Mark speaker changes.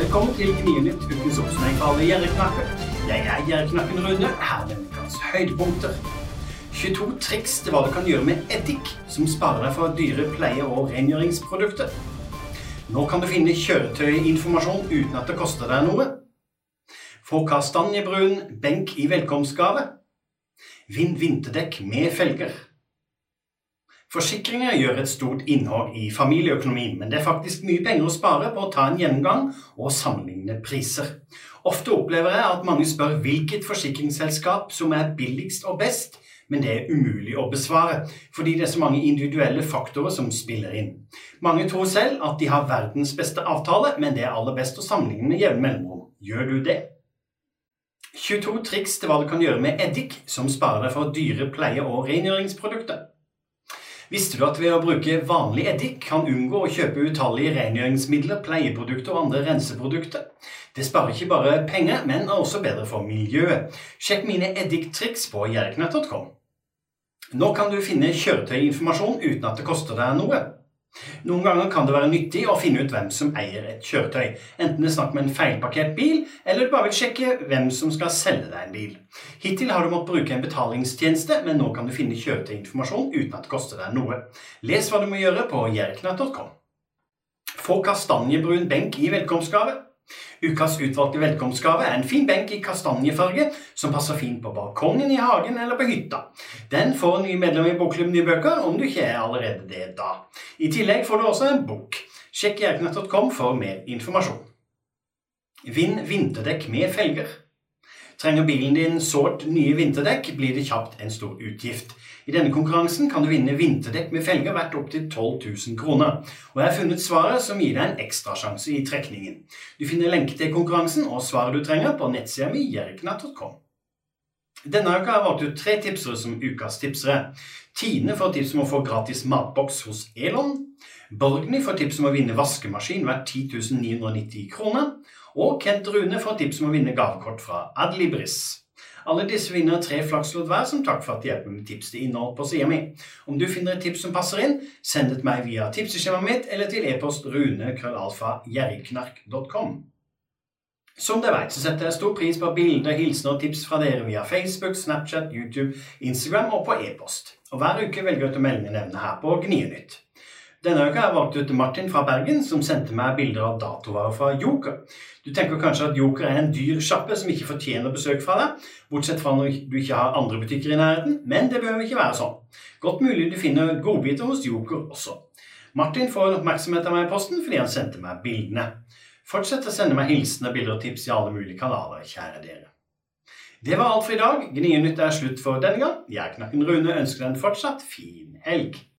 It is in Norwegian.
Speaker 1: Velkommen til Gnienytt, ukens oppsummering for alle gjerriknakker. Jeg er gjerriknakken Rune. Her er ukas høydepunkter. 22 triks til hva du kan gjøre med eddik, som sparer deg for dyre pleie- og rengjøringsprodukter. Nå kan du finne kjøretøyinformasjon uten at det koster deg noe. Få kastanjebrun benk i velkomstgave. Vinn vinterdekk med felger. Forsikringer gjør et stort innhogg i familieøkonomien, men det er faktisk mye penger å spare på å ta en gjennomgang og sammenligne priser. Ofte opplever jeg at mange spør hvilket forsikringsselskap som er billigst og best, men det er umulig å besvare, fordi det er så mange individuelle faktorer som spiller inn. Mange tror selv at de har verdens beste avtale, men det er aller best å sammenligne med jevne mellomrom. Gjør du det? 22 triks til hva du kan gjøre med eddik som sparer deg for dyre pleie- og rengjøringsprodukter. Visste du at ved å bruke vanlig eddik kan unngå å kjøpe utallige rengjøringsmidler, pleieprodukter og andre renseprodukter? Det sparer ikke bare penger, men er også bedre for miljøet. Sjekk mine eddiktriks på jerknett.com. Nå kan du finne kjøretøyinformasjon uten at det koster deg noe. Noen ganger kan det være nyttig å finne ut hvem som eier et kjøretøy, enten det er snakk om en feilparkert bil, eller du bare vil sjekke hvem som skal selge deg en bil. Hittil har du måttet bruke en betalingstjeneste, men nå kan du finne kjøretøyinformasjon uten at det koster deg noe. Les hva du må gjøre på jerknatt.com. Få kastanjebrun benk i velkomstgave. Ukas utvalgte velkomstgave er en fin benk i kastanjefarge som passer fint på balkongen, i hagen eller på hytta. Den får nye medlemmer i Bokklubben i bøker, om du ikke er allerede det da. I tillegg får du også en bok. Sjekk jerknett.com for mer informasjon. Vinn vinterdekk med felger. Trenger bilen din sårt nye vinterdekk, blir det kjapt en stor utgift. I denne konkurransen kan du vinne vinterdekk med felger verdt opptil 12 000 kroner. Og jeg har funnet svaret som gir deg en ekstrasjanse i trekningen. Du finner lenke til konkurransen og svaret du trenger på nettsida mi jerknatt.com. Denne uka har jeg valgt ut tre tipsere som ukas tipsere. Tine får tips om å få gratis matboks hos Elon. Borgny får tips om å vinne vaskemaskin verdt 10 990 kroner. Og Kent Rune får tips om å vinne gavekort fra Adlibris. Alle disse vinner tre flakslodd hver som takk for at de hjelper med tips til innhold på sida mi. Om du finner et tips som passer inn, send det til meg via tipseskjemaet mitt eller til e-post rune.krøllalfa.gjerrigknark.com. Som dere vet, så setter jeg stor pris på bilder, hilsener og tips fra dere via Facebook, Snapchat, YouTube, Instagram og på e-post. Og hver uke velger jeg å melde mine evner her på Gnienytt. Denne uka har jeg valgt ut Martin fra Bergen, som sendte meg bilder av datovarer fra Joker. Du tenker kanskje at Joker er en dyr sjappe som ikke fortjener besøk fra deg, bortsett fra når du ikke har andre butikker i nærheten, men det behøver ikke være sånn. Godt mulig du finner godbiter hos Joker også. Martin får oppmerksomhet av meg i posten fordi han sendte meg bildene. Fortsett å sende meg hilsener, bilder og tips i alle mulige kanaler, kjære dere. Det var alt for i dag. Gnienytt er slutt for denne gang. Jeg, Knakken Rune, ønsker deg en fortsatt fin helg.